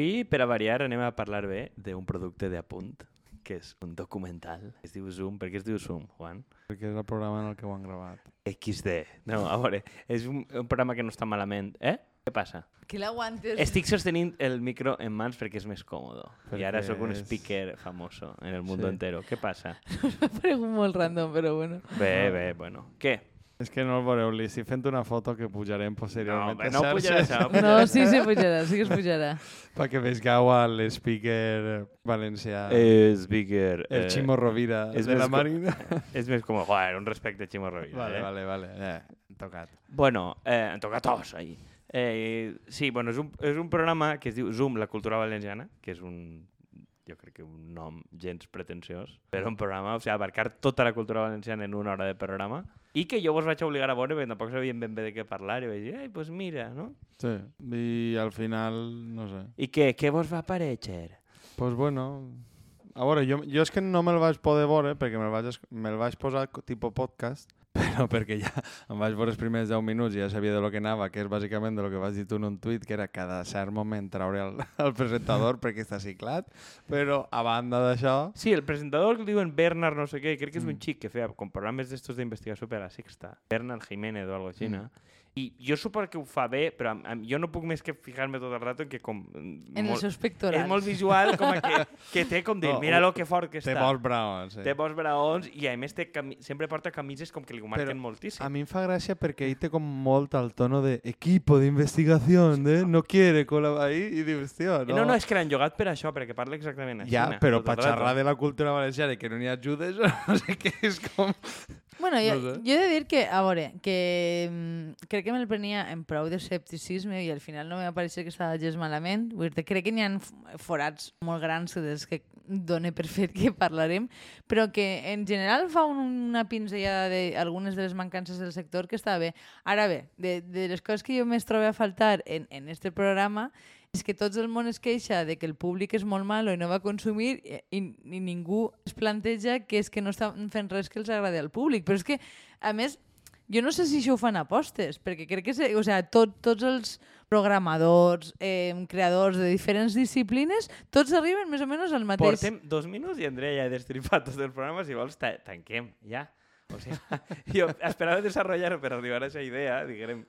avui, per a variar, anem a parlar bé d'un producte d'apunt, que és un documental. Es diu Zoom. Per què es diu Zoom, Juan? Perquè és el programa en el que ho han gravat. XD. No, a veure, és un, un programa que no està malament. Eh? Què passa? Que l'aguantes. Estic sostenint el micro en mans perquè és més còmode. I ara Perquè sóc un és- speaker famoso en el mundo Sí. entero. Què passa? M'ha paregut molt random, però bueno. Bé, bé, bueno. Què? És que no el veureu, li estic fent una foto que pujarem No, posteriorment a no pujarà xarxes això. No, sí, se pujarà, sí que es pujarà. perquè veieu al speaker valencià, Eh, speaker. el Ximo Rovira és de la Marina. És més com, joder, un respecte a Ximo Rovira. vale, eh? vale, vale, eh, tocat. Bueno, eh, em toca tos ahí. Eh, sí, bueno, és un, és un programa que es diu Zoom, la cultura valenciana, que és un, jo crec que un nom gens pretensiós, però un programa, o sigui, abarcar tota la cultura valenciana en una hora de programa, i que jo vos vaig obligar a veure perquè tampoc sabíem ben bé de què parlar, i vaig dir, ai, pues mira, no? Sí, i al final, no sé. I què, què vos va aparèixer? Pues bueno, a veure, jo, jo és que no me'l vaig poder veure perquè me'l vaig, me'l vaig posar tipus podcast, però perquè ja em vaig veure els primers 10 minuts i ja sabia de lo que anava, que és bàsicament de lo que vas dir tu en un tuit, que era cada cert moment traure el, el presentador perquè està ciclat, però a banda d'això... Sí, el presentador que diuen Bernard no sé què, crec que és un Mm. xic que feia com programes d'estos d'investigació per a la Sexta, Bernard Jiménez o algo així, Mm. I jo suposo que ho fa bé, però am- am- jo no puc més que fijar-me tot el rato en que com... mm, En els seus pectorals. és molt visual, com a que, que té com dir, No, mira lo que fort que Té està. molts braons, sí. Té bons braons i a més té cami sempre porta camises com que li ho marquen Però moltíssim. A mi em fa gràcia perquè ell té com molt el tono de equipo de investigación, de no quiere col·laborar ahí, i dius, tio, no... No, no, és que l'han llogat per això, perquè parla exactament així. Ja, però per xerrar de la cultura valenciana i que no n'hi ajudes, no sé què és com... Bueno, jo, No sé. jo he de dir que, a veure, que mm, crec que me'l prenia en prou d'escepticisme i al final no m'ha parecer que estava gens malament. Vull dir crec que n'hi ha forats molt grans dels que done per fet que parlarem, però que en general fa un, una pinzellada d'algunes de les mancances del sector que està bé. Ara bé, de, de les coses que jo més trobo a faltar en, en este programa és que tots el món es queixa de que el públic és molt malo i no va consumir i, i, i ningú es planteja que és que no estan fent res que els agradi al públic. Però és que, a més, jo no sé si això ho fan apostes, perquè crec que o sea, tot, tots els programadors, eh, creadors de diferents disciplines, tots arriben més o menys al mateix. Portem dos minuts i Andrea ja ha destripat tots els programes, si vols ta tanquem, ja. O sigui, jo esperava desenvolupar per arribar a aquesta idea, diguem,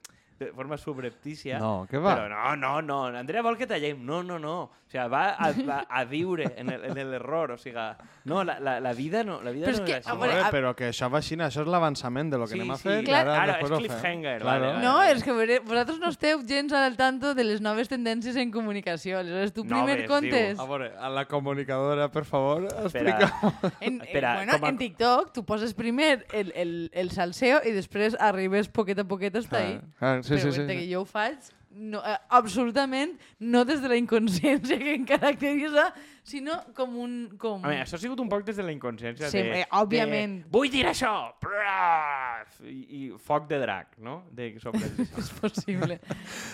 de forma subreptícia. No, què va? Però no, no, no. Andrea vol que tallem. No, no, no. O sigui, va a, va a viure en el- en l'error. O sigui, no, la, la, la vida no, la vida Però és no que, és així. veure, a- però que això va així, això és l'avançament de lo que Sí, anem a sí. fer. i Clar, ara, ara, és cliffhanger, Claro. vale, vale. No, és que veure, vosaltres no esteu gens al tanto de les noves tendències en comunicació. Aleshores, tu primer Noves, comptes... A veure, a la comunicadora, per favor, Espera, explica. En, Espera, en, bueno, com a- en TikTok tu poses primer el, el, el salseo i després arribes poquet a poquet hasta ahí. Ah, sí, Però sí, sí. dir que jo ho faig no, eh, absolutament no des de la inconsciència que em caracteritza, sinó com un... Com... A veure, això ha sigut un poc des de la inconsciència. Sí, de, eh, òbviament. De, Vull dir això! I, I foc de drac, no? De sobre és possible.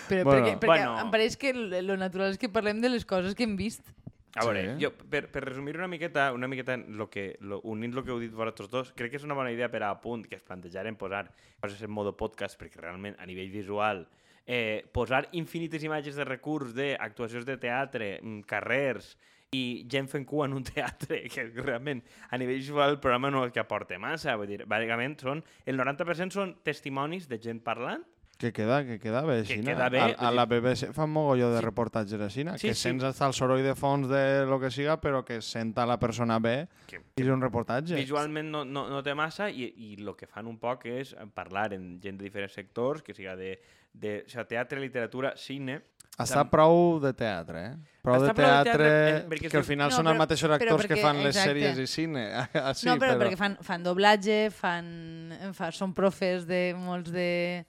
Però Bueno. perquè, perquè Bueno. em pareix que lo natural és que parlem de les coses que hem vist. A veure, Sí. jo, per, per resumir una miqueta, una miqueta lo que, lo, unint el que heu dit vosaltres dos, crec que és una bona idea per a punt que es plantejaren posar coses en modo podcast, perquè realment a nivell visual eh, posar infinites imatges de recurs d'actuacions de teatre, mm, carrers i gent fent cua en un teatre, que realment a nivell visual el programa no és que aporta massa, vull dir, bàsicament són, el 90% són testimonis de gent parlant, Que queda, que queda bé, Que així. queda bé, A, a la BBC fan mogolló de Sí. reportatges així, Sí, que sí. sents hasta el soroll de fons de lo que siga, però que senta la persona bé que, i és un reportatge. Visualment no, no, no té massa i, i el que fan un poc és parlar en gent de diferents sectors, que siga de, de o sigui, teatre, literatura, cine... Està Tam- prou de teatre, eh? Prou Està de prou de teatre, teatre, eh, que al final No, són però- els mateixos però actors que perquè- fan les exacte. sèries i cine. Així, no, però, perquè fan, fan doblatge, fan, fa, són profes de molts de...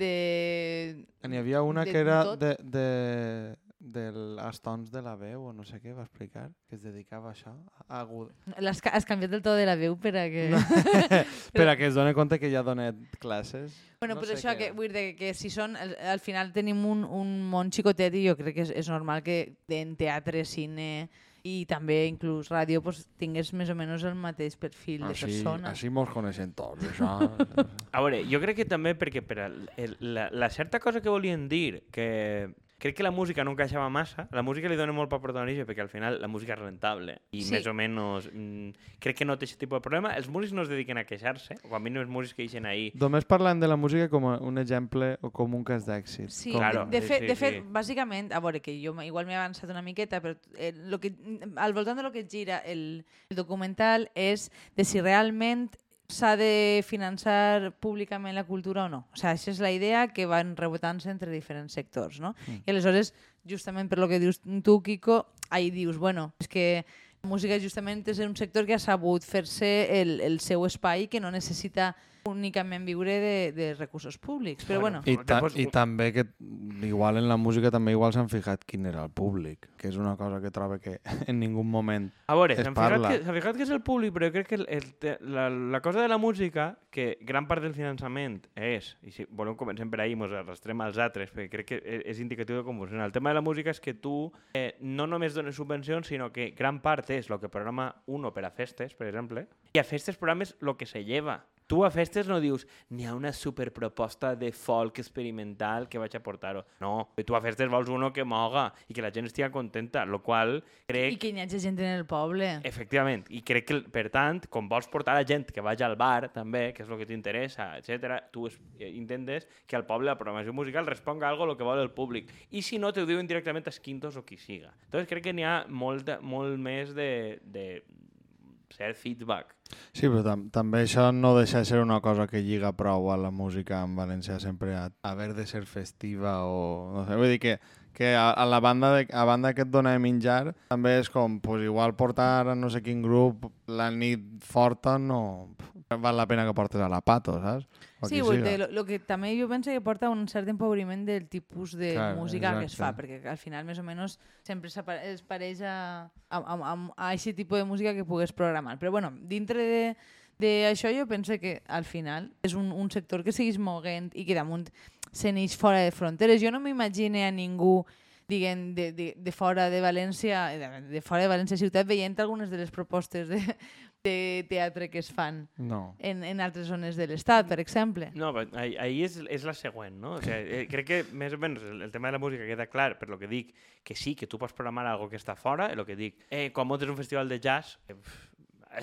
de N'hi havia una de que era tot. de, de, de les tons de la veu o no sé què va explicar, que es dedicava a això, a agut. L'has ca- has canviat el to de la veu per a que... Per a que es doni compte que ja donet classes. Bueno, No però això, que, vull dir que si són, al, al final tenim un, un món xicotet i jo crec que és, és normal que en teatre, cine i també inclús ràdio pues, tingués més o menys el mateix perfil de Així, persona. així mos coneixem tots, això. A veure, jo crec que també perquè per a el, la, la certa cosa que volien dir, que crec que la música no encaixava massa, la música li dona molt poc protagonisme perquè al final la música és rentable i Sí. més o menys mm, crec que no té aquest tipus de problema. Els músics no es dediquen a queixar-se, o a mi no els músics que eixen ahí Només parlant de la música com un exemple o com un cas d'èxit. Sí, com... Claro, de, de, sí, fet, sí, de fet, sí. bàsicament, a veure, que jo igual m'he avançat una miqueta, però eh, lo que, al voltant de lo que gira el, el documental és de si realment s'ha de finançar públicament la cultura o no. O sigui, això és la idea que van rebotant-se entre diferents sectors, no? Mm. I aleshores, justament per lo que dius tu, Kiko, ahí dius, bueno, és que la música justament és un sector que ha sabut fer-se el, el seu espai que no necessita únicament viure de, de recursos públics. Però bueno, I, Com ta I també que igual en la música també igual s'han fijat quin era el públic, que és una cosa que trobo que en ningú moment A veure, Es s'han fijat, parla. que, fijat que és el públic, però jo crec que el, el, la, la cosa de la música, que gran part del finançament és, i si volem comencem per ahir, mos arrastrem als altres, perquè crec que és, és indicatiu de com funciona. El tema de la música és que tu eh, no només dones subvencions, sinó que gran part és el que programa uno per a festes, per exemple, i a festes programes el que se lleva. Tu a festes no dius n'hi ha una superproposta de folk experimental que vaig a portar-ho. No, tu a festes vols uno que moga i que la gent estigui contenta, lo qual crec... i que hi hagi gent en el poble. Efectivament, i crec que, per tant, com vols portar la gent que vagi al bar, també, que és el que t'interessa, etc, tu es, eh, intentes que al poble la programació musical responga a algo lo que vol el públic. I si no, te ho diuen directament els quintos o qui siga. Entonces crec que n'hi ha molt, molt més de, de cert feedback. Sí, però tam també això no deixa de ser una cosa que lliga prou a la música en valencià sempre a haver de ser festiva o... No sé, vull dir que, que a, a la banda, de, a banda que et dona de menjar també és com, pues, igual portar a no sé quin grup la nit forta no val la pena que portes a la Pato, saps? O Sí, dir, lo, lo que també jo penso que porta un cert empobriment del tipus de Clar, música que es fa, exacte. perquè al final més o menys sempre es pareix a, a, a, a, a aquest tipus de música que pugues programar. Però bueno, dintre de, de això jo penso que al final és un, un sector que segueix moguent i que damunt se n'eix fora de fronteres. Jo no m'imagine a ningú diguem, de, de, de fora de València, de, de fora de València ciutat, veient algunes de les propostes de, de teatre que es fan No. en, en altres zones de l'Estat, per exemple. No, ahí és, és la següent, no? O sea, eh, crec que més o menys el, el tema de la música queda clar per lo que dic, que sí, que tu pots programar algo que està fora, el que dic, eh, quan muntes un festival de jazz, eh, pff,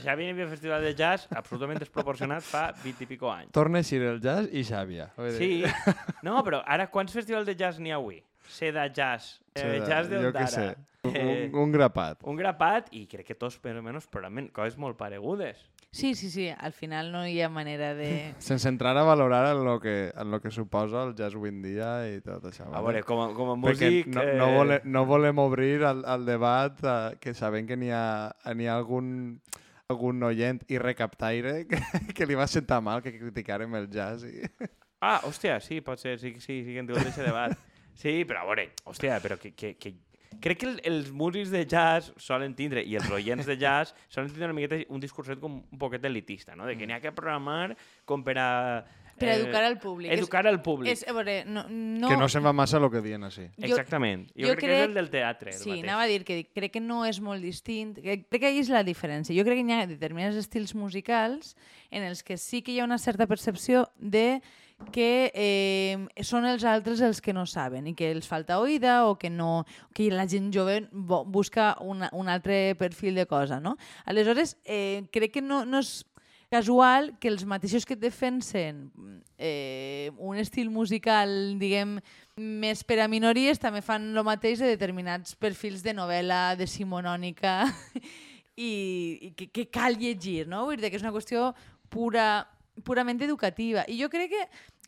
Xavi hi havia un festival de jazz absolutament desproporcionat fa 20 i pico anys. Torna a eixir el jazz i dir, Sí, no, però ara quants festivals de jazz n'hi ha avui? Seda Jazz, eh, Seda, Jazz de jo què sé, Ondara, un, eh, un grapat. un grapat, i crec que tots més o menys programen coses molt paregudes. Sí, sí, sí, al final no hi ha manera de... Sense entrar a valorar en lo que, en lo que suposa el jazz avui en dia i tot això. A veure, com a, com a Perquè músic... no, no, vole, no volem obrir el, el debat eh, que sabem que n'hi ha, n'hi ha algun, algun oient i recaptaire que, que li va sentar mal que criticarem el jazz. I... Ah, hòstia, sí, pot ser, sí, sí, sí que hem tingut aquest debat. Sí, però a veure, hòstia, però que, que, que... Crec que el, els músics de jazz solen tindre, i els oients de jazz, solen tindre una miqueta un discurset com un poquet elitista, no? De que n'hi ha que programar com per a... Per eh, educar al públic. Educar al públic. És, a veure, no, no... Que no se'n va massa el que diuen així. jo- Exactament. Jo, jo crec, que crec- és el del teatre, el Sí, mateix. anava a dir que crec que no és molt distint. Que, crec que ahí és la diferència. Jo crec que hi ha determinats estils musicals en els que sí que hi ha una certa percepció de que eh, són els altres els que no saben i que els falta oïda o que no que la gent jove busca una, un altre perfil de cosa, no? Aleshores, eh, crec que no, no és casual que els mateixos que defensen eh, un estil musical, diguem, més per a minories, també fan el mateix de determinats perfils de novel·la decimonònica i, i que, que cal llegir, no? Vull dir que és una qüestió pura, purament educativa. I jo crec que,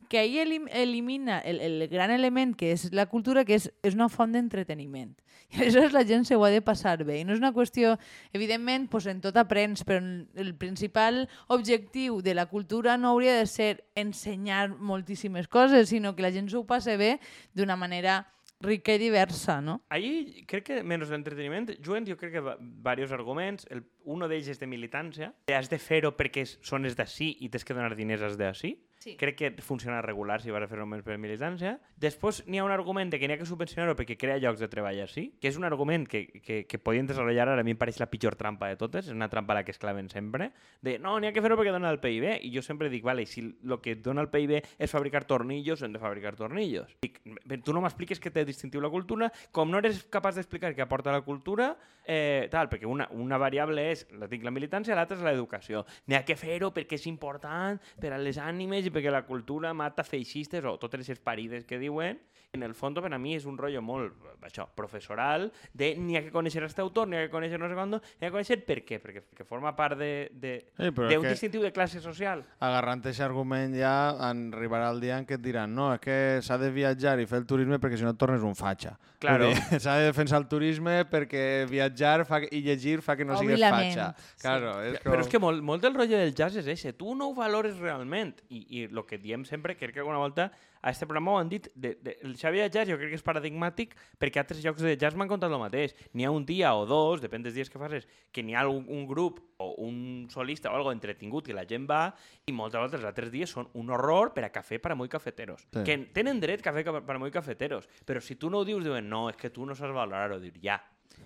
que ahir elim, elimina el, el gran element que és la cultura, que és, és una font d'entreteniment. I aleshores la gent se ho ha de passar bé. I no és una qüestió... Evidentment, doncs en tot aprens, però el principal objectiu de la cultura no hauria de ser ensenyar moltíssimes coses, sinó que la gent s'ho passe bé d'una manera rica i diversa, no? Ahí crec que, menys l'entreteniment, juguen jo crec que diversos arguments. El, uno d'ells és de militància, has de fer-ho perquè són els d'ací i tens que donar diners als d'ací. Sí. Crec que funciona regular si vas a fer només per militància. Després n'hi ha un argument de que n'hi ha que subvencionar-ho perquè crea llocs de treball així, que és un argument que, que, que podien desenvolupar ara, a mi em pareix la pitjor trampa de totes, és una trampa a la que es claven sempre, de no, n'hi ha que fer-ho perquè dona el PIB, i jo sempre dic, vale, si el que dona el PIB és fabricar tornillos, hem de fabricar tornillos. Dic, tu no m'expliques que té distintiu la cultura, com no eres capaç d'explicar què aporta la cultura, eh, tal, perquè una, una variable és, la dic, la militància, l'altra és l'educació. N'hi ha que fer-ho perquè és important per a les ànimes i perquè la cultura mata feixistes o totes les parides que diuen. En el fons, per a mi, és un rotllo molt, això, professoral, de n'hi ha que conèixer este autor, n'hi ha que conèixer no sé quant, n'hi ha que conèixer per què, perquè, perquè forma part de, de, Sí, és que- distintiu de classe social. Agarrant aquest argument ja en arribarà el dia en què et diran no, és que s'ha de viatjar i fer el turisme perquè si no et tornes un fatxa. Claro. S'ha de defensar el turisme perquè viatjar fa, i llegir fa que no sigues fatxa. sí. Claro, és com... Però és que molt, molt del rotllo del jazz és ese. Tu no ho valores realment. I, i el que diem sempre, crec que alguna volta a este programa ho han dit, de, de, el Xavi de jazz jo crec que és paradigmàtic perquè altres llocs de jazz m'han contat el mateix. N'hi ha un dia o dos, depèn dels dies que facis, que n'hi ha un, un grup o un solista o algo entretingut i la gent va i moltes vegades els altres dies són un horror per a cafè per a molt cafeteros. Sí. Que tenen dret cafè per a molt cafeteros, però si tu no ho dius, diuen no, és que tu no saps valorar-ho. Dir, ja.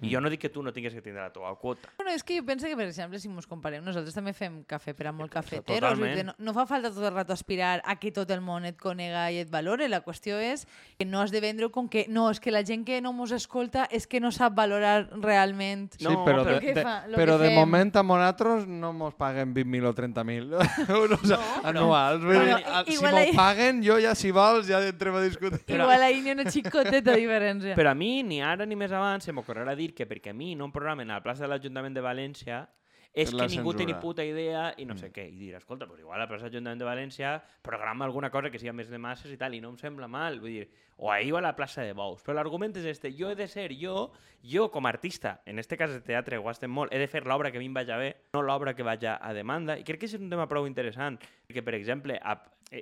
I jo no dic que tu no tinguis que tindre la teva quota. Bueno, és que jo penso que, per exemple, si ens comparem, nosaltres també fem cafè per a molt cafeteros. No, no fa falta tot el rato aspirar a que tot el món et conega i et valore. La qüestió és que no has de vendre com que no, és que la gent que no mos escolta és que no sap valorar realment. Sí, No, però, però de, de, fa? Lo però que de moment a nosaltres no mos paguen 20.000 o 30.000 euros No, anuals. Bueno, dir, a- si m'ho ahí- paguen, jo ja, si vols, ja entrem a discutir. Igual ahí n'hi ha una xicoteta diferència. Però a mi, ni ara ni més abans, se m'ocorrerà dir que perquè a mi no em programen a la plaça de l'Ajuntament de València és que ningú té ni puta idea i no sé què. I dir, escolta, pues igual a la plaça de l'Ajuntament de València programa alguna cosa que sigui més de masses i tal, i no em sembla mal. Vull dir, o ahir o a la plaça de Bous. Però l'argument és este. Jo he de ser jo, jo com a artista, en este cas de teatre, ho estem molt, he de fer l'obra que a mi em vagi bé, no l'obra que vagi a demanda. I crec que és un tema prou interessant. Perquè, per exemple, a,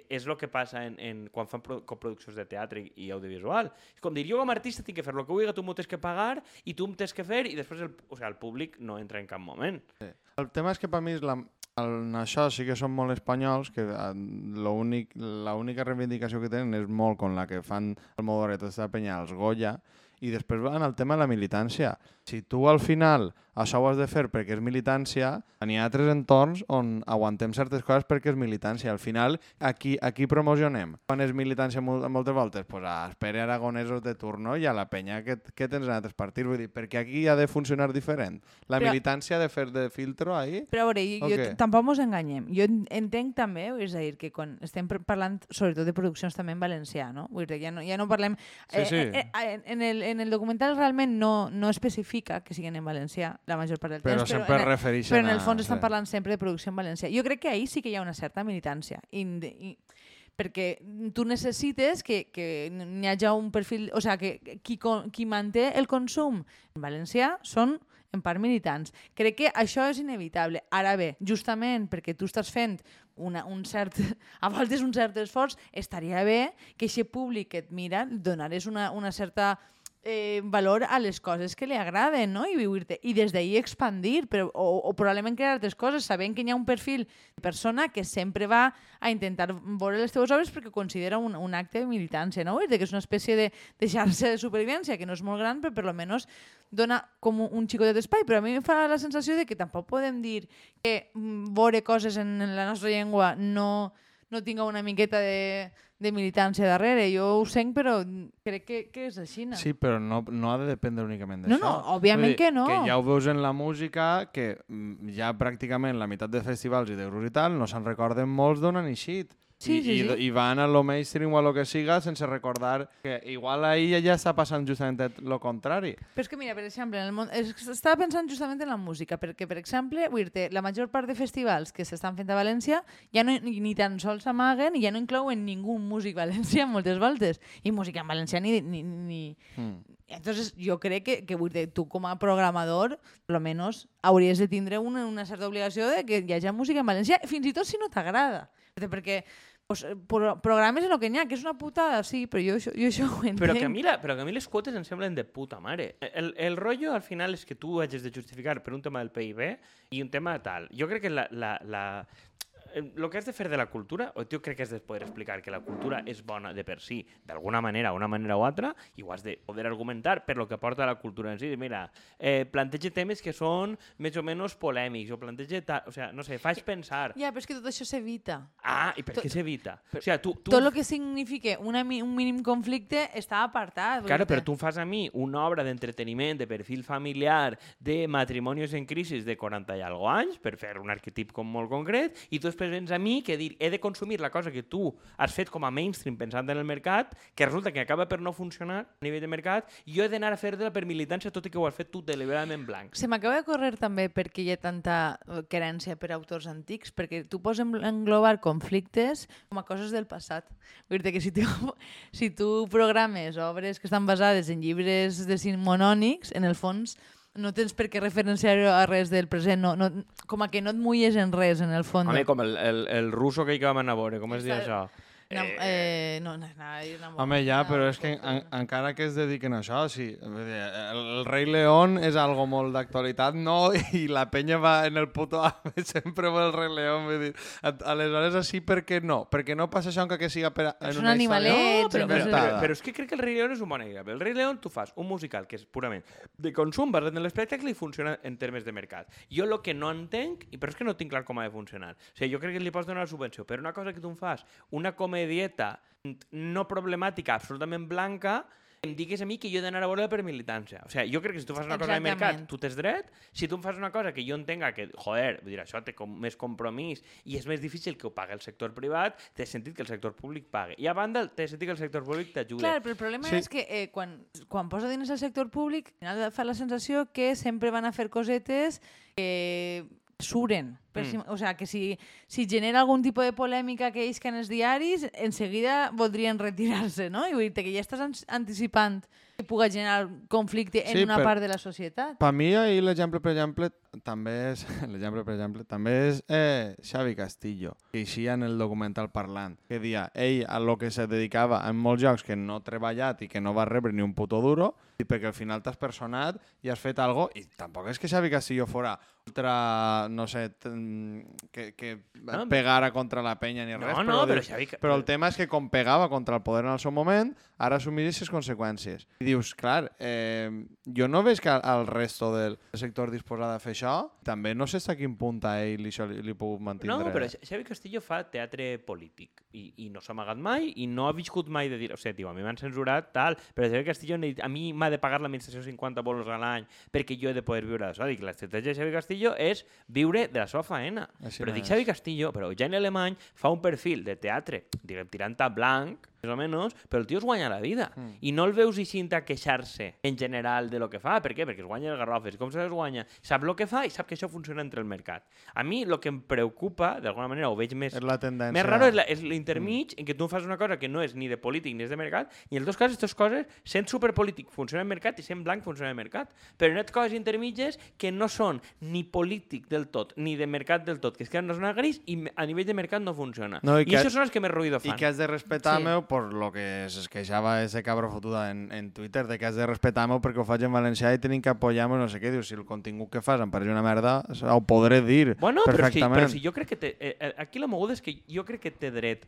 és el que passa en, en, quan fan pro, coproduccions de teatre i, i audiovisual. És com dir, jo com a artista tinc que fer el que vulgui, tu m'ho tens que pagar i tu em tens que fer i després el, o sigui, el públic no entra en cap moment. El tema és que per mi és la, en això sí que són molt espanyols, que eh, l'únic- l'única reivindicació que tenen és molt com la que fan el Modoret tota penya als Goya, i després van al tema de la militància. Si tu al final això ho has de fer perquè és militància, n'hi ha altres entorns on aguantem certes coses perquè és militància. Al final, aquí, aquí promocionem. Quan és militància mol- moltes voltes? Pues a Espere Aragonesos de turno i a la penya que, que tens en altres partits. Vull dir, perquè aquí ha de funcionar diferent. La Però- militància ha de fer de filtro ahí. Però a veure, jo, jo tampoc ens enganyem. Jo en- entenc també, és a dir, que quan estem par- parlant sobretot de produccions també en valencià, no? Vull dir, ja no, ja no parlem... Sí, sí. Eh, eh, en, el, en el documental realment no, no especifica que siguin en valencià la major part del Però temps, sempre en, el- refereixen però en el a- fons estan sí. parlant sempre de producció en valencià. Jo crec que ahir sí que hi ha una certa militància. I, i, perquè tu necessites que, que n'hi hagi un perfil... O sigui, que qui, qui manté el consum en valencià són en part militants. Crec que això és inevitable. Ara bé, justament perquè tu estàs fent una, un cert, a voltes un cert esforç, estaria bé que aquest públic que et mira donares una, una certa eh, valor a les coses que li agraden, no? I viure-te. I des d'ahir expandir, però, o, o probablement crear altres coses, sabent que hi ha un perfil de persona que sempre va a intentar veure les teves obres perquè considera un, un acte de militància, no? De que és una espècie de, de xarxa de supervivència que no és molt gran, però per lo menos dona com un, un xicotet d'espai. Però a mi em fa la sensació de que tampoc podem dir que mm, veure coses en la nostra llengua no, no tinga una miqueta de, de militància darrere. Jo ho sent, però crec que, que és així. No? Sí, però no, no ha de dependre únicament No, d'això. no, òbviament Vull dir, que no. Que ja ho veus en la música, que mm, ja pràcticament la meitat de festivals i de grups i tal no se'n recorden molts d'on han eixit. Sí, I, sí, i, sí. I van a lo mainstream o a lo que siga sense recordar que igual ahir ja està passant justament el contrari. Però és que mira, per exemple, en el món... estava pensant justament en la música, perquè, per exemple, dir la major part de festivals que s'estan fent a València ja no, ni, tan sols amaguen i ja no inclouen ningú músic valencià moltes voltes. I música en valencià ni... ni, ni... Mm. Entonces, jo crec que, que dir, tu com a programador, per lo menos, hauries de tindre una, una certa obligació de que hi hagi música en valencià, fins i tot si no t'agrada. Perquè pues, eh, pro programes en el que n'hi ha, que és una putada, sí, però jo, això- jo això ho entenc. Però que, a mi la, però que a mi les quotes em semblen de puta mare. El, el rotllo al final és que tu hagis de justificar per un tema del PIB i un tema tal. Jo crec que la, la, la, el que has de fer de la cultura, o jo crec que has de poder explicar que la cultura és bona de per si, d'alguna manera, una manera o altra, i ho has de poder argumentar per lo que porta la cultura en si. Mira, eh, planteja temes que són més o menys polèmics, o planteja... Ta... O sea, no sé, faig pensar... Ja, però és que tot això s'evita. Ah, i per Tot- què s'evita? O sea, tu, tu... Tot el que signifique una, un mínim conflicte està apartat. Claro, però tu fas a mi una obra d'entreteniment, de perfil familiar, de matrimonis en crisi de 40 i algo anys, per fer un arquetip com molt concret, i tu després vens a mi que dir he de consumir la cosa que tu has fet com a mainstream pensant en el mercat, que resulta que acaba per no funcionar a nivell de mercat, i jo he d'anar a fer-la per militància, tot i que ho has fet tu deliberadament blanc. Se m'acaba de córrer també perquè hi ha tanta eh, querència per autors antics, perquè tu pots englobar conflictes com a coses del passat. Vull dir que si tu, si tu programes obres que estan basades en llibres decimonònics, en el fons no tens per què referenciar a res del present, no, no, com a que no et mulles en res, en el fons. Home, com el, el, el russo que hi vam anar a veure, com es diu això? No, eh, no, no, no, no, no, Home, ja, però és que en, encara que es dediquen a això, sí, el, rei León és algo molt d'actualitat, no? I la penya va en el puto ave sempre amb el rei León, vull dir, aleshores així per què no? Perquè no passa això encara que siga per, en És un una animalet, història Ets, però, però, però, però és que crec que el Rei León és un bon exemple. El Rei León tu fas un musical que és purament de consum basat en l'espectacle i funciona en termes de mercat. Jo el que no entenc, però és que no tinc clar com ha de funcionar, o sigui, jo crec que li pots donar la subvenció, però una cosa que tu em fas, una comedieta no problemàtica, absolutament blanca, em digues a mi que jo he d'anar a veure per militància. O sigui, jo crec que si tu fas una cosa de mercat, tu tens dret. Si tu em fas una cosa que jo entenga que, joder, vull dir, això té com més compromís i és més difícil que ho pagui el sector privat, té sentit que el sector públic pague. I a banda, té sentit que el sector públic t'ajuda. Clar, però el problema Sí. és que eh, quan, quan posa diners al sector públic, al final fa la sensació que sempre van a fer cosetes que suren. Per si, o sea, que si, si genera algun tipus de polèmica que isca en els diaris, en seguida voldrien retirar-se, no? I vull dir que ja estàs anticipant que puga generar conflicte en Sí, una per- part de la societat. Per mi ahir l'exemple, per exemple, també és l'exemple, per exemple, també és eh, Xavi Castillo, que eixia en el documental parlant, que dia ell a lo que se dedicava en molts jocs que no ha treballat i que no va rebre ni un puto duro, i perquè al final t'has personat i has fet algo i tampoc és que Xavi Castillo fora ultra, no sé, que, que No, pegara contra la penya ni No, res, no, però dius- Xavi... Ca- però el tema és que com pegava contra el poder en el seu moment, ara assumir aquestes conseqüències. I dius, clar, eh, jo no veig que al resto del sector disposat a fer això, també no sé fins a quin punt a ell li, li, li puc mantindre. No, però Xa- Xavi Castillo fa teatre polític i, i no s'ha amagat mai i no ha viscut mai de dir, o sigui, tio, a mi m'han censurat, tal, però Xavi Castillo dit, a mi m'ha de pagar l'administració 50 bolos a l'any perquè jo he de poder viure d'això. Dic, l'estratègia de Xavi Castillo és viure de la seva faena. Així però no dic. Xavi Castillo, però Eugeni Alemany fa un perfil de teatre, diguem, tirant a blanc, més o menys, però el tio es guanya la vida. Mm. I no el veus eixint a queixar-se en general de lo que fa. Per què? Perquè es guanya el garrofes. Com se les guanya? Sap el que fa i sap que això funciona entre el mercat. A mi el que em preocupa, d'alguna manera ho veig més... És la tendència. Més raro és l'intermig en què tu fas una cosa que no és ni de polític ni és de mercat i en els dos casos, aquestes coses, sent superpolític funciona en mercat i sent blanc funciona en mercat. Però hi ha coses intermitges que no són ni polític del tot ni de mercat del tot, que es queden en una gris i a nivell de mercat no funciona. No, i I, que- això són els que més ruïdo I fan. que has de respectar Sí. meu por lo que es queixava ese cabro fotuda en, en Twitter, de que has de respectar meu perquè ho faig en valencià i tenim que apoyar-me, no sé què. Dius, si el contingut que fas em pareix una merda, ho podré dir Bueno, però si, però si jo crec que té, eh, eh, aquí la moguda és que jo crec que té dret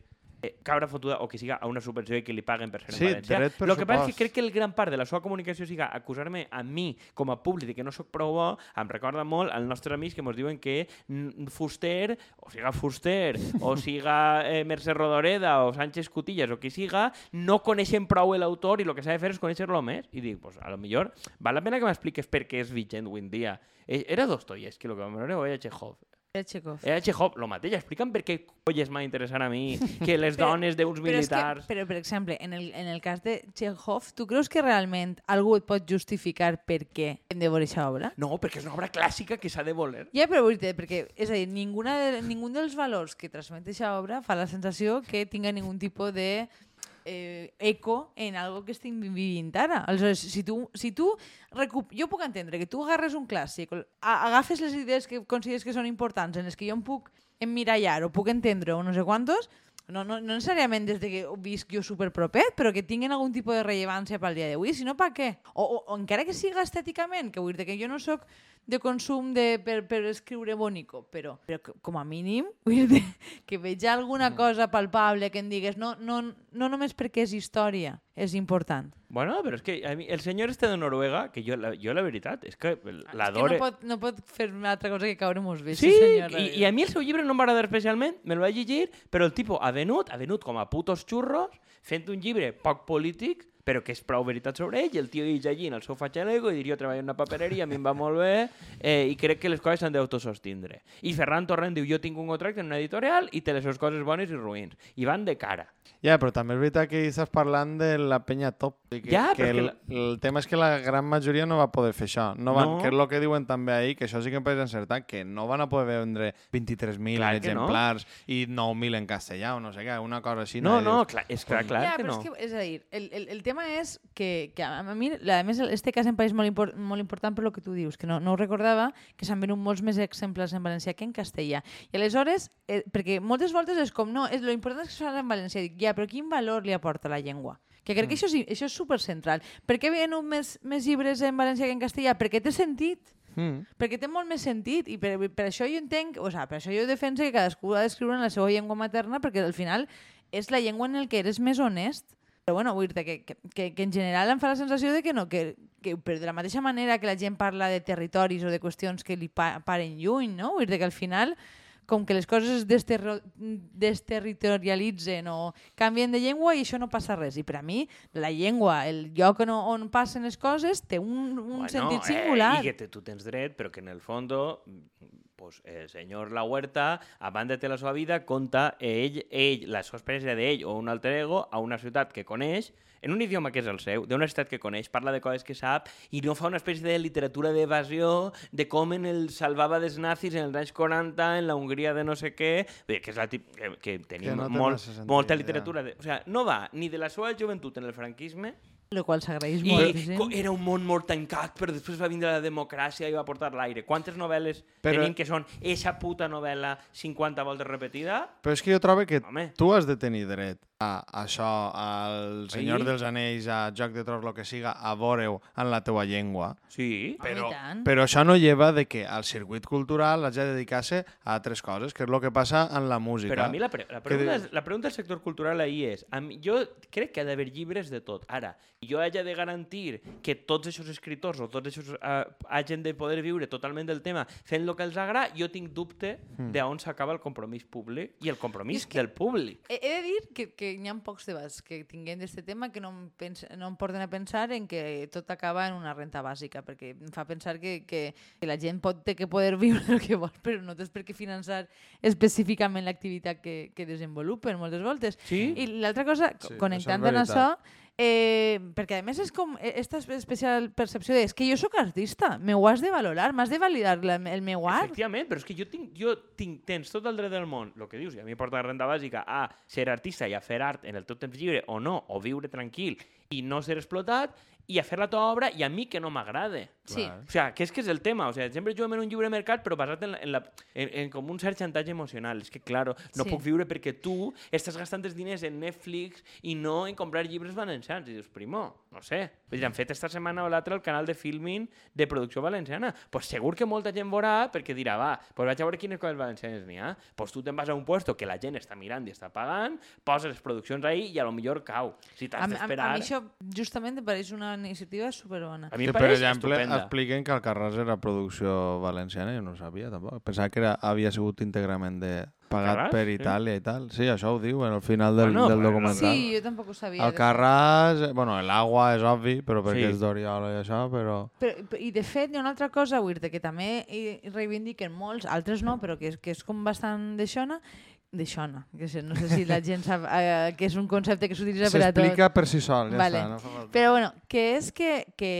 cabra fotuda o que siga a una subvenció i que li paguen per ser Sí, en per Lo que passa és que crec que el gran part de la seva comunicació siga acusar-me a mi com a públic de que no sóc prou bo, em recorda molt al nostre amics que ens diuen que Fuster, o siga Fuster, o siga eh, Mercè Rodoreda, o Sánchez Cutillas, o qui siga, no coneixen prou l'autor i el que s'ha de fer és conèixer-lo més. I dic, pues, a lo millor val la pena que m'expliques per què és vigent avui en dia. Eh, Era Dostoyevsky, el que veure, o era Chekhov? Eh, Chekhov. Era Chekhov, lo mateix. Explica'm per què colles m'ha interessat a mi que les Però- dones d'uns Però, és que, militars... però, per exemple, en el, en el cas de Chekhov, tu creus que realment algú et pot justificar per què hem de veure aquesta obra? No, perquè és una obra clàssica que s'ha de voler. Ja, però vull dir, perquè, és a dir, ninguna de, ningú dels valors que transmet aquesta obra fa la sensació que tinga ningun tipus de eh, eco en algo que estic vivint ara. Aleshores, si tu, si tu recup... jo puc entendre que tu agarres un clàssic, agafes les idees que consideres que són importants, en les que jo em puc emmirallar o puc entendre o no sé quantos, no, no, no necessàriament des de que ho visc jo superpropet, però que tinguin algun tipus de rellevància pel dia d'avui, si no per què? O, o, o encara que siga estèticament, que vull dir que jo no sóc de consum de, per, per escriure bonico, però, però com a mínim vull dir que veig alguna cosa palpable que em digues no, no, no només perquè és història, és important. Bueno, però és que a mi, el senyor este de Noruega, que jo, la, jo la veritat, és que És que l'adore... no pot, no pot fer una altra cosa que caure mos bé. Sí, senyor. i, i a mi el seu llibre no em va agradar especialment, me lo vaig llegir, però el tipus ha venut, ha venut com a putos xurros, fent un llibre poc polític, però que és prou veritat sobre ell, i el tio ix allí en el seu fatxalego i diria jo treballo en una papereria, a mi em va molt bé, eh, i crec que les coses s'han d'autosostindre. I Ferran Torrent diu, jo tinc un contracte en una editorial i té les seves coses bones i ruïns. I van de cara. Ja, però també és veritat que estàs parlant de la penya top. i Que, Ja, que el, que el tema és que la gran majoria no va poder fer això. No van, No. Que és el que diuen també ahir, que això sí que em pareix encertat, que no van a poder vendre 23.000 Clar que no. exemplars i 9.000 en castellà o no sé què, una cosa així. No, no, dius, clar, és clar, clar ja, que no. és, que, és a dir, el, el, el tema és que, que a, mi, a més, este cas em pareix molt, import, molt important per lo que tu dius, que no, no ho recordava, que s'han venut molts més exemples en valencià que en castellà. I aleshores, eh, perquè moltes voltes és com, no, és, lo important és que es fa en valencià. Dic, ja, però quin valor li aporta la llengua? Que crec que això és, això és supercentral. Per què venut més, més llibres en valencià que en castellà? Perquè té sentit Mm. perquè té molt més sentit i per, per això jo entenc, o sigui, per això jo defenso que cadascú ha d'escriure en la seva llengua materna perquè al final és la llengua en el que eres més honest però bueno, vull dir que, que, que, que en general em fa la sensació de que no, que, que per de la mateixa manera que la gent parla de territoris o de qüestions que li pa paren lluny, no? Vull dir que al final com que les coses es desterro- desterritorialitzen o canvien de llengua i això no passa res. I per a mi, la llengua, el lloc on, on passen les coses, té un, un sentit singular. Eh, I que te, tu tens dret, però que en el fondo pues, el senyor La Huerta, a banda de la seva vida, conta ell, ell, la seva experiència d'ell o un alter ego a una ciutat que coneix, en un idioma que és el seu, d'una ciutat que coneix, parla de coses que sap i no fa una espècie de literatura d'evasió de com en el salvava dels nazis en els anys 40 en la Hongria de no sé què, que és la tip, que, que tenim no té molt, molta ja. literatura. De, o sea, no va ni de la seva joventut en el franquisme el qual s'agraeix i moltíssim. co- era un món molt tancat, però després va vindre la democràcia i va portar l'aire. Quantes novel·les Però- tenim que són esa puta novel·la 50 voltes repetida? Però és que jo trobo que Home. tu has de tenir dret això, al Senyor Sí. dels Anells, a Joc de Tros, el que siga, a veure-ho en la teua llengua. Sí. Home, Però, i tant. però això no lleva de que al circuit cultural hagi de dedicar-se a altres coses, que és el que passa en la música. Però a mi la, pre la, pregunta, és, la pregunta del sector cultural ahir és, a mi, jo crec que ha d'haver llibres de tot. Ara, jo hagi de garantir que tots aquests escriptors o tots aquests uh, hagin de poder viure totalment del tema fent el que els agrada, jo tinc dubte Hmm. d'on s'acaba el compromís públic i el compromís És que- del públic. He, he de dir que, que hi ha pocs debats que tinguem d'aquest tema que no em, pens no em porten a pensar en que tot acaba en una renta bàsica, perquè em fa pensar que, que, que la gent pot té que poder viure el que vol, però no tens per què finançar específicament l'activitat que, que desenvolupen moltes voltes. Sí? I l'altra cosa, Sí, connectant en això. Eh, perquè a més és com aquesta especial percepció de és que jo sóc artista, m'ho has de valorar, m'has de validar la, el meu art. Efectivament, però és que jo tinc, jo tinc, tens tot el dret del món, el que dius, i a mi em porta la renda bàsica a ser artista i a fer art en el teu temps lliure o no, o viure tranquil i no ser explotat, i a fer la teva obra i a mi que no m'agrada. Sí. O sea, que és que és el tema. O sea, sempre juguem en un lliure mercat, però basat en, la, en, la, en, en com un cert xantatge emocional. És que, claro, no Sí. puc viure perquè tu estàs gastant els diners en Netflix i no en comprar llibres valencians. I dius, primo, no sé. Vull dir, han fet esta setmana o l'altra el canal de filming de producció valenciana. pues segur que molta gent veurà perquè dirà, va, pues vaig a veure quines coses valencianes n'hi ha. Pues tu te'n vas a un puesto que la gent està mirant i està pagant, poses les produccions ahí i a lo millor cau. Si A, t'has mi- a, a d'esperar... mi això justament pareix una iniciativa superbona. A mi em per pareix exemple, estupenda. expliquen que el Carràs era producció valenciana, jo no ho sabia tampoc. Pensava que era, havia sigut íntegrament de, pagat Carràs? per Sí. Itàlia i tal. Sí, això ho diu en el final del, Bueno, del documental. Sí, jo tampoc ho sabia. El Carràs, bueno, l'agua és obvi, però perquè Sí. és d'Oriola i això, però... Però, I de fet, hi ha una altra cosa, dir que també reivindiquen molts, altres no, però que és, que és com bastant d'aixona, d'aixona, que sé, no sé si la gent sap eh, que és un concepte que s'utilitza per a tot. S'explica per si sol, ja Vale. està. No. Però bueno, que és que, que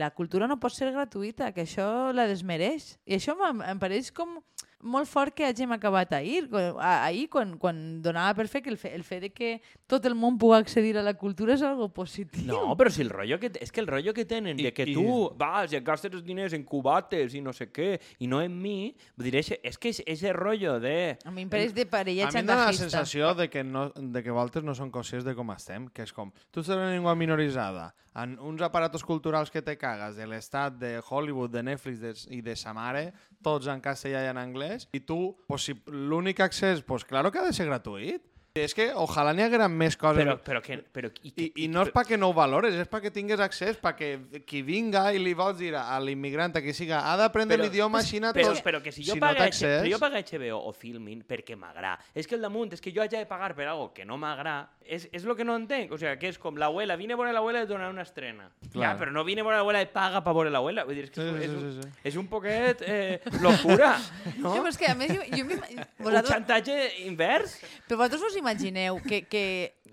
la cultura no pot ser gratuïta, que això la desmereix. I això em, em pareix com molt fort que hàgim acabat ahir, ahir quan, quan donava per fer que el, fe, el fet de que tot el món pugui accedir a la cultura és algo positiu. No, però si el rollo que... És que el rollo que tenen I- de que i- tu vas i et gastes els diners en cubates i no sé què, i no en mi, vull dir, és, és que és ese rollo de... A mi em pareix de parella A mi em la sensació de que, no, de que vosaltres no són conscients de com estem, que és com, tu ets una llengua minoritzada, en uns aparatos culturals que te cagues de l'estat, de Hollywood, de Netflix de, i de sa mare, tots en castellà i en anglès, i tu, pues, si l'únic accés, pues claro que ha de ser gratuït. És que ojalà n'hi hagueren més coses. Però, però, que, però, i, I, I no és perquè no ho valores, és perquè tingues accés, perquè qui vinga i li vols dir a l'immigrat, a qui siga, ha d'aprendre Però- l'idioma així però, tots. però que si jo, si no té H- accés- però jo pago HBO o Filmin perquè m'agrada. És que el damunt, és que jo haig de pagar per algo que no m'agrada, és, és lo que no entenc. O sea, que és com l'abuela, vine a veure l'abuela i et donarà una estrena. Clar. Ja, però no vine a veure l'abuela i paga per veure l'abuela. Vull dir, és que Sí, és, sí, és, sí, un, sí, sí. és un poquet eh, locura, no? Sí, però és que a més, jo, jo Un vosaltres, xantatge invers? però vosaltres us imagineu que, que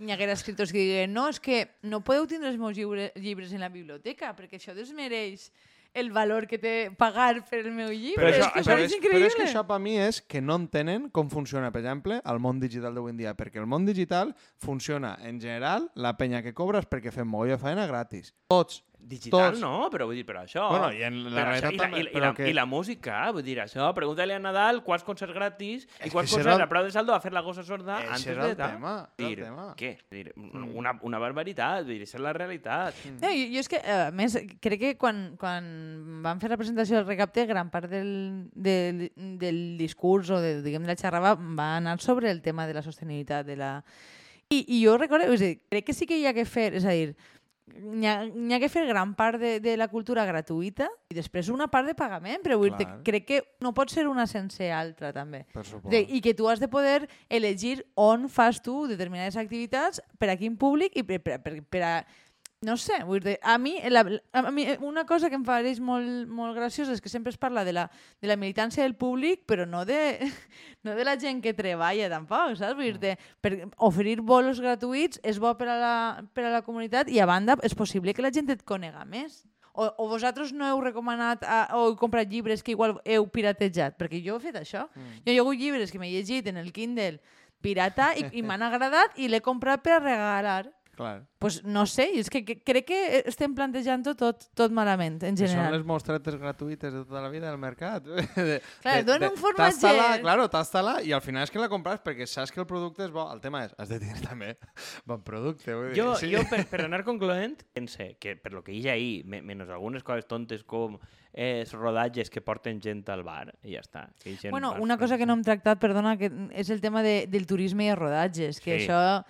hi haguera escriptors que diguen no, és que no podeu tindre els meus llibre, llibres en la biblioteca perquè això desmereix el valor que té pagar per el meu llibre. Però és això- que això és, increïble. però és que això per mi és que no entenen com funciona, per exemple, el món digital d'avui en dia, perquè el món digital funciona, en general, la penya que cobres perquè fem mogolla feina gratis. Tots. Digital Tots. no, però vull dir, però això... Bueno, i en la però realitat això, i, la, també, i, la, però i, la, que- I la música, vull dir, això, pregunta-li a Nadal quants concerts gratis i quants concerts el- a Preu de Saldo va fer la gossa sorda Eixe antes era de el tal. tema, era el Dir, tema. Què? Dir, una, una barbaritat, vull dir, és la realitat. No, jo, jo és que, a més, crec que quan, quan van fer la presentació del recapte, gran part del, del, del discurs o de, diguem, de la xerrada va anar sobre el tema de la sostenibilitat. De la... I, I jo recordo, és a dir, crec que sí que hi ha que fer, és a dir, n'hi ha, ha que fer gran part de, de la cultura gratuïta i després una part de pagament, però vull dir, crec que no pot ser una sense altra, també. De, I que tu has de poder elegir on fas tu determinades activitats, per a quin públic i per, per, per, per a... No sé, vull dir, a mi, la, a mi una cosa que em pareix molt, molt graciosa és que sempre es parla de la, de la militància del públic, però no de, no de la gent que treballa tampoc, saps? Vull dir, per oferir bolos gratuïts és bo per a, la, per a la comunitat i a banda és possible que la gent et conega més. O, o vosaltres no heu recomanat a, o heu comprat llibres que igual heu piratejat? Perquè jo he fet això. Mm. Jo hi ha hagut llibres que m'he llegit en el Kindle pirata i, i m'han agradat i l'he comprat per a regalar. Clar. pues no sé, és que, que crec que estem plantejant-ho tot, tot malament, en Que són general. les mostretes gratuïtes de tota la vida del mercat. De, Clar, dona un formatge. Tasta-la, claro, tasta-la i al final és que la compres perquè saps que el producte és bo. El tema és, has de tenir també bon producte. Vull dir, Jo, sí. jo per, per anar concloent, pense que per lo que hi ha ahir, me- menys algunes coses tontes com eh, rodatges que porten gent al bar, i ja està. Que gent Bueno, una cosa que no hem tractat, perdona, que és el tema de, del turisme i els rodatges, que Sí. això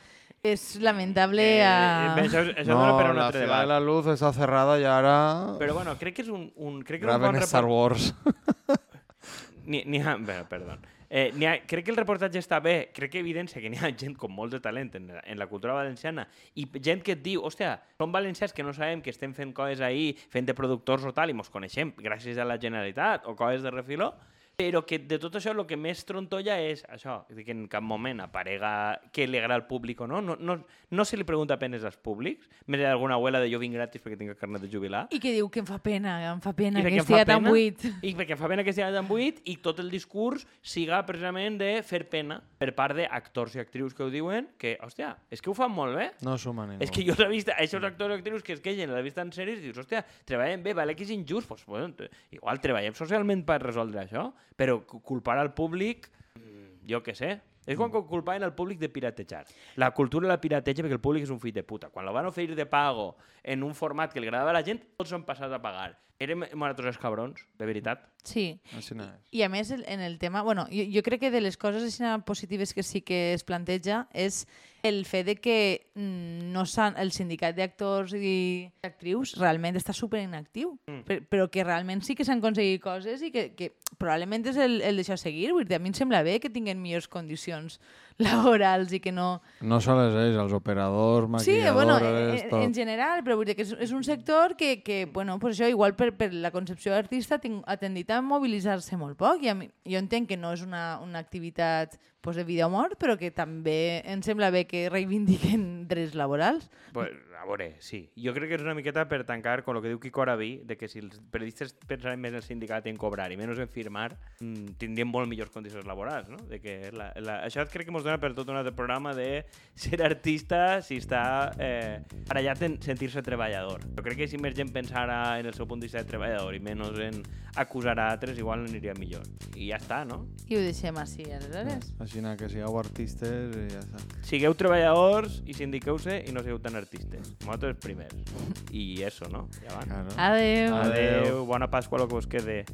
és lamentable Eh, a... eh, això, això no, dona per un la altre ciudad de debat. la luz està cerrada i ara... Però bueno, crec que és un, un, crec que és un Graven bon Star. Wars. Ni, ni ha, bueno, perdó. Eh, n'hi ha, crec que el reportatge està bé, crec que evidencia que n'hi ha gent com molt de talent en, la- en la cultura valenciana i gent que et diu, hòstia, som valencians que no sabem que estem fent coses ahir, fent de productors o tal, i mos coneixem gràcies a la Generalitat o coses de refiló, però que de tot això el que més trontolla és això, que en cap moment aparega què li agrada al públic o no. No, no, no se li pregunta apenes als públics, més d'alguna abuela de jo vinc gratis perquè tinc el carnet de jubilar. I que diu que em fa pena, em fa pena I que estigui tan buit. I perquè em fa pena que estigui tan buit i tot el discurs siga precisament de fer pena per part d'actors i actrius que ho diuen que, hòstia, és que ho fan molt bé. No suma ningú. És que jo l'he vist, aquests actors i actrius que es queixen, l'he vist en sèries i dius, hòstia, treballem bé, vale que és injust, pues, bueno, t- igual treballem socialment per resoldre això, però cu- culpar al públic, mm, jo què sé, és quan culpaven al públic de piratejar. La cultura la pirateja perquè el públic és un fill de puta. Quan la van oferir de pago en un format que li agradava a la gent, tots s'han passat a pagar. Érem els cabrons, de veritat. Sí, Així no és. I a més, en el tema... Bueno, jo, jo crec que de les coses així positives que sí que es planteja és el fet de que mm, no el sindicat d'actors i actrius realment està super inactiu, Mm. per, però que realment sí que s'han aconseguit coses i que, que probablement és el, el deixar seguir. Vull dir, a mi em sembla bé que tinguin millors condicions laborals i que no... No sols ells, els operadors, Sí, bueno, maquilladores, en, tot. en general, però vull dir que és, és un sector que, que bueno, pues això, igual per, per la concepció d'artista ha tendit a mobilitzar-se molt poc i a mi, jo entenc que no és una, una activitat pues, de vida o mort, però que també em sembla bé que reivindiquen drets laborals. Pues, a veure, sí. Jo crec que és una miqueta per tancar con lo que diu Quico Araví, de que si els periodistes pensaren més en el sindicat i en cobrar i menys en firmar, mm, tindrien molt millors condicions laborals, no? De que la, la, això crec que ens dona per tot un altre programa de ser artista si està eh, barallat en sentir-se treballador. Jo crec que si més gent pensara en el seu punt de vista de treballador i menys en acusar a altres, igual aniria millor. I ja està, no? I ho deixem així, aleshores. Així na, que sigueu artistes i ja està. Sigueu treballadors i sindiqueu-se i no sigueu tan artistes. Nosaltres primers. I eso, no? Ja va. Claro. Adeu. Adeu. Adeu, bona Pasqua, el que us quede.